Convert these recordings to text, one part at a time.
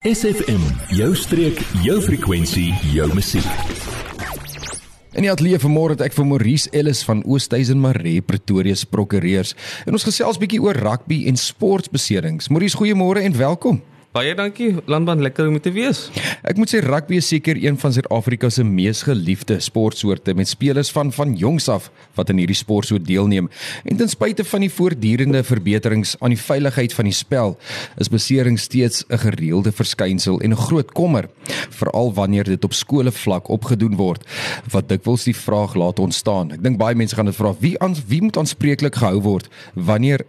SFM, jou streek, jou frekwensie, jou musiek. In die ateljee vanmôre het ek vir Maurice Ellis van Oosthuizen Maree Pretoria se prokureurs en ons gesels bietjie oor rugby en sportbeserings. Maurice, goeiemôre en welkom. Baie dankie Landman, lekker om te wees. Ek moet sê rugby is seker een van Suid-Afrika se mees geliefde sportsoorte met spelers van van jongs af wat aan hierdie sportsoort deelneem. En ten spyte van die voortdurende verbeterings aan die veiligheid van die spel, is besering steeds 'n gereelde verskynsel en 'n groot kommer, veral wanneer dit op skole vlak opgedoen word, wat dikwels die vraag laat ontstaan. Ek dink baie mense gaan dit vra, wie aan wie moet aanspreeklik gehou word wanneer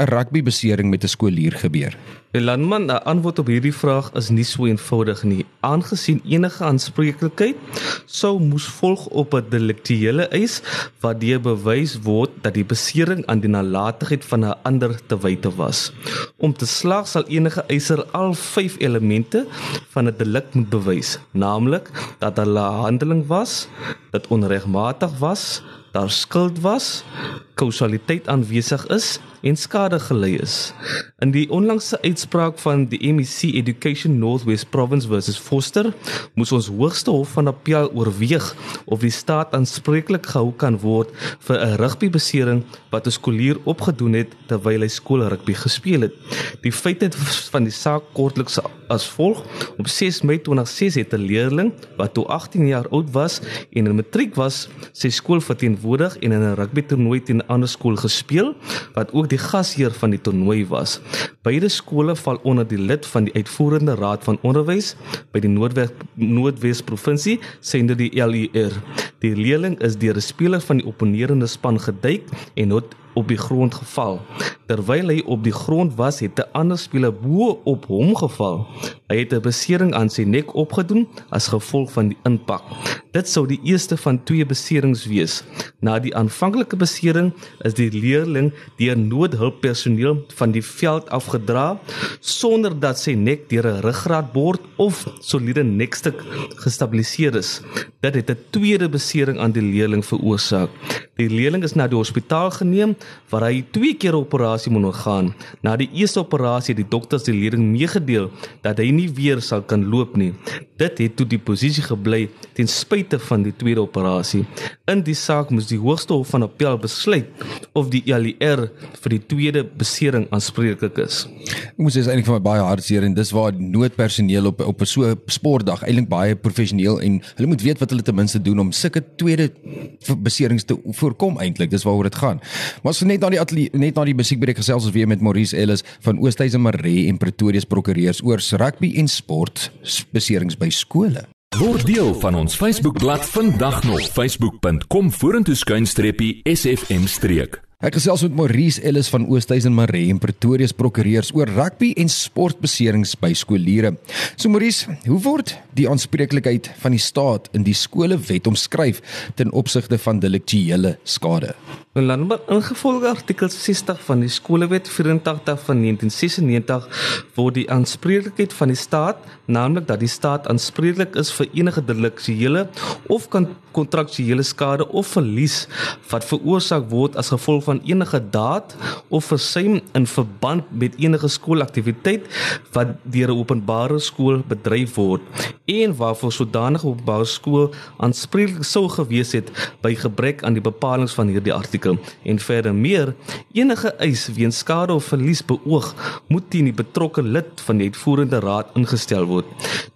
'n rugbybesering met 'n skoolier gebeur? Die landman, antwoord op hierdie vraag is nie so eenvoudig nie. Aangesien enige aanspreeklikheid sou moes volg op 'n deliktuele eis wat deur bewys word dat die besering aan die nalatigheid van 'n ander te wyte was. Om te slaag sal enige eiser al 5 elemente van 'n delik moet bewys, naamlik dat hulle handeling was, dat onregmatig was, daar skuld was, kausaliteit aanwesig is en skade gelei is. In die onlangse uitspraak van die MEC Education Northwest Province versus Foster, moes ons hoogste hof van appel oorweeg of die staat aanspreeklik gehou kan word vir 'n rugbybesering wat 'n skoolier opgedoen het terwyl hy skoolrugby gespeel het. Die feite van die saak kortliks as volg: op 6 Mei 2006 het 'n leerling wat toe 18 jaar oud was en in matriek was, sy skool verteenwoordig en in 'n rugbytoernooi teen 'n ander skool gespeel wat ook die gasheer van die toernooi was. Beide skole val onder die lid van die uitvoerende raad van onderwys by die Noordwes Noordwes provinsie, sende die LER. Die leerling is deur 'n speler van die opponerende span geduik en het op die grond geval. Terwyl hy op die grond was, het 'n ander speler bo op hom geval. Hy het 'n besering aan sy nek opgedoen as gevolg van die impak. Dit sou die eerste van twee beserings wees. Na die aanvanklike besering is die leerling deur noodhulppersoneel van die veld afgedra sonder dat sy nek deur 'n ruggraatbord of soliede nekstuk gestabiliseer is. Dit het 'n tweede besering aan die leerling veroorsaak. Die leerling is na die hospitaal geneem waar hy twee keer 'n operasie moet ondergaan. Na die eerste operasie het die dokters die leerling meegedeel dat hy nie weer sal kan loop nie. Dit het toe die posisie gebly ten spyte van die tweede operasie. In die saak moes die Hoogste Hof van Appel besluit of die LER vir die tweede besering aanspreeklik is. Ek moet sê is eintlik vir my baie hartseer en dis waar noodpersoneel op op 'n so sportdag eintlik baie professioneel en hulle moet weet wat hulle ten minste doen om sulke tweede beserings te voorkom eintlik. Dis waaroor dit gaan. Maar as net na die atelier, net na die musiekbreek gesels ons weer met Maurice Ellis van Oosthuizen Maree en Pretoria se prokureurs oor rugby en sport beserings by skole. Word deel van ons Facebookblad vandag nog facebook.com vorentoe skuinstreepie sfm streek. Ek gesels met Maurice Ellis van Oosthuizen Maree en Pretoria se prokureurs oor rugby en sportbeserings by skooliere. So Maurice, hoe word die aanspreeklikheid van die staat in die skolewet omskryf ten opsigte van deliktuele skade? In landbou ingevolge artikel 60 van die skolewet 84 van 1996 word die aanspreeklikheid van die staat, naamlik dat die staat aanspreeklik is vir enige deliktuele of kontraktuele skade of verlies wat veroorsaak word as gevolg van enige daad of versuim in verband met enige skoolaktiwiteit wat deur 'n openbare skool bedryf word en waarvoor sodanige openbare skool aanspreeklik sou gewees het by gebrek aan die bepalinge van hierdie artikel. En verder meer enige eis weens skade of verlies beoog moet teen die betrokke lid van die uitvoerende raad ingestel word.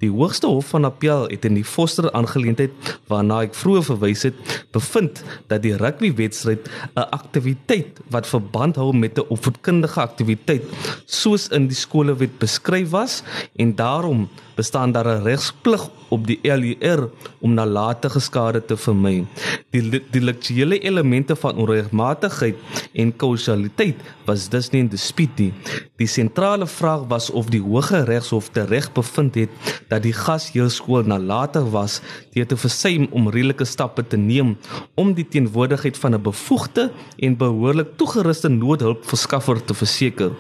Die hoogste hof van appel het in die Foster aangeleentheid waarna ek vroeër verwys het bevind dat die rugby wedstryd 'n aktiwiteit wat verband hou met 'n opvoedkundige aktiwiteit soos in die skolewet beskryf was en daarom bestaan daar 'n regsplig op die LER om nalatige skade te vermy. Die deliktuele elemente van onregmatigheid en kausaliteit was dus nie in dispuut nie. Die sentrale vraag was of die Hoge Regshof tereg bevind het dat die gasheerskool nalatig was deur te versuim om redelike stappe te neem om die teenwoordigheid van 'n bevoegde en behoorlik toegeruste noodhulpverskaffer te verseker.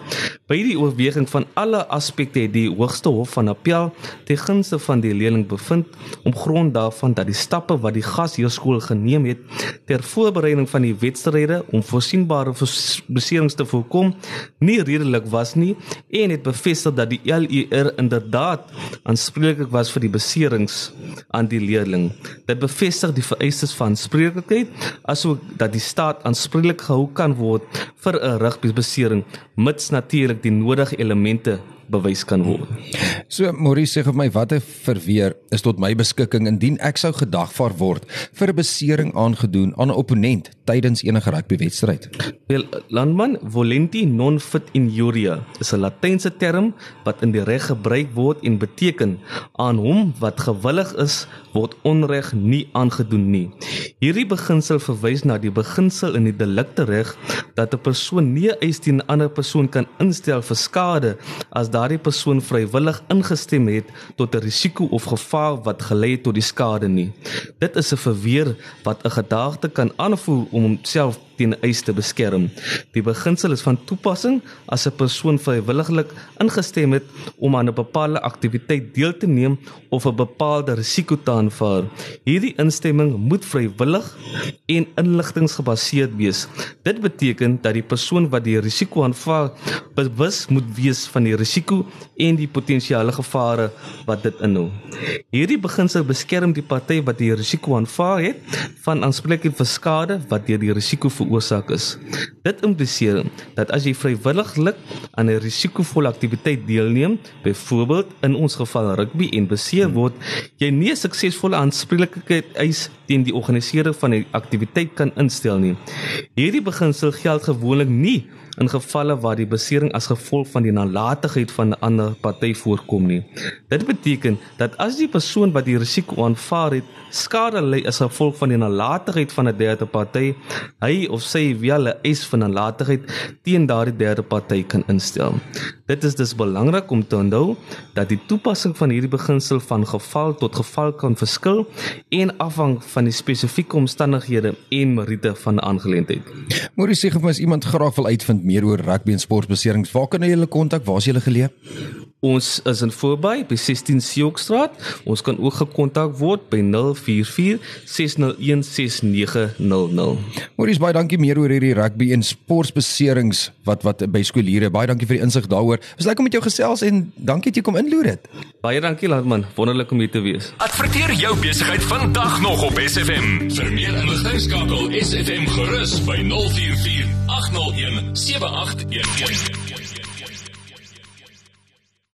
By die oorweging van alle aspekte het die Hoogste Hof van Appel ten gunste van die leerling bevind om grond daarvan dat die stappe wat die gasheerskool geneem het ter voorbereiding van die wedstryde om voorsienbare beserings te voorkom nie redelik was nie en het bevestig dat die LER inderdaad aanspreeklik was vir die beserings aan die leerling. Dit bevestig die vereistes van aanspreeklikheid asook dat die staat aanspreeklik gehou kan word vir 'n rugbybesering mits natuurlik die nodige elemente bewys kan word. So Maurice sê vir my watter verweer is tot my beskikking indien ek sou gedagvaar word vir 'n besering aangedoen aan 'n opponent tydens enige rugbywedstryd. Wel landman volenti non fit injuria is 'n latynse term wat in die reg gebruik word en beteken aan hom wat gewillig is word onreg nie aangedoen nie. Hierdie beginsel verwys na die beginsel in die delikte reg dat 'n persoon nie eis teen 'n ander persoon kan instel vir skade as daardie persoon vrywillig ingestem het tot 'n risiko of gevaar wat gelei het tot die skade nie. Dit is 'n verweer wat 'n gedagte kan aanvoer om homself teen eis te beskerm. Die beginsel is van toepassing as 'n persoon vrywilliglik ingestem het om aan 'n bepaalde aktiwiteit deel te neem of 'n bepaalde risiko te aanvaar. Hierdie instemming moet vrywillig en inligtinggebaseerd wees. Dit beteken dat die persoon wat die risiko aanvaar bewus moet wees van die risiko en die potensiële gevare wat dit inhou. Hierdie beginsel beskerm die party wat die risiko aanvaar het van aanspreeklikheid vir skade wat deur die risiko veroorsaak is. Dit impliseer dat as jy vrywilliglik aan 'n risikovolle aktiwiteit deelneem, byvoorbeeld in ons geval rugby en beseer word, jy nie 'n suksesvolle aanspreeklikheid eis teen die organiseerder van die aktiwiteit kan instel nie. Hierdie beginsel geld gewoonlik nie in gevalle waar die besering as gevolg van die nalatigheid van 'n ander party voorkom nie. Dit beteken dat as die persoon wat die risiko aanvaar het, skade ly as gevolg van die nalatigheid van 'n derde party, hy of sy via 'n eis van nalatigheid teen daardie derde party kan instel. Dit is dus belangrik om te onthou dat die toepassing van hierdie beginsel van geval tot geval kan verskil en afhang van die spesifieke omstandighede en meriete van 'n aangeleentheid. Môre sê of as iemand graag wil uitvind meer oor rugby en sportbeserings, waar kan hulle kontak? Waar is julle geleë? Ons is in Voorby by 16 Siokstraat. Ons kan ook gekontak word by 044 601 6900. Maurice, baie dankie meer oor hierdie rugby en sportbeserings wat wat by skooliere. Baie dankie vir die insig daaroor. Was lekker om met jou gesels en dankie dat jy kom inloer dit. Baie dankie Landman. Wonderlik om hier te wees. Adverteer jou besigheid vandag nog op SFM. Vir meer inligting skakel SFM gerus by 044 801 7811.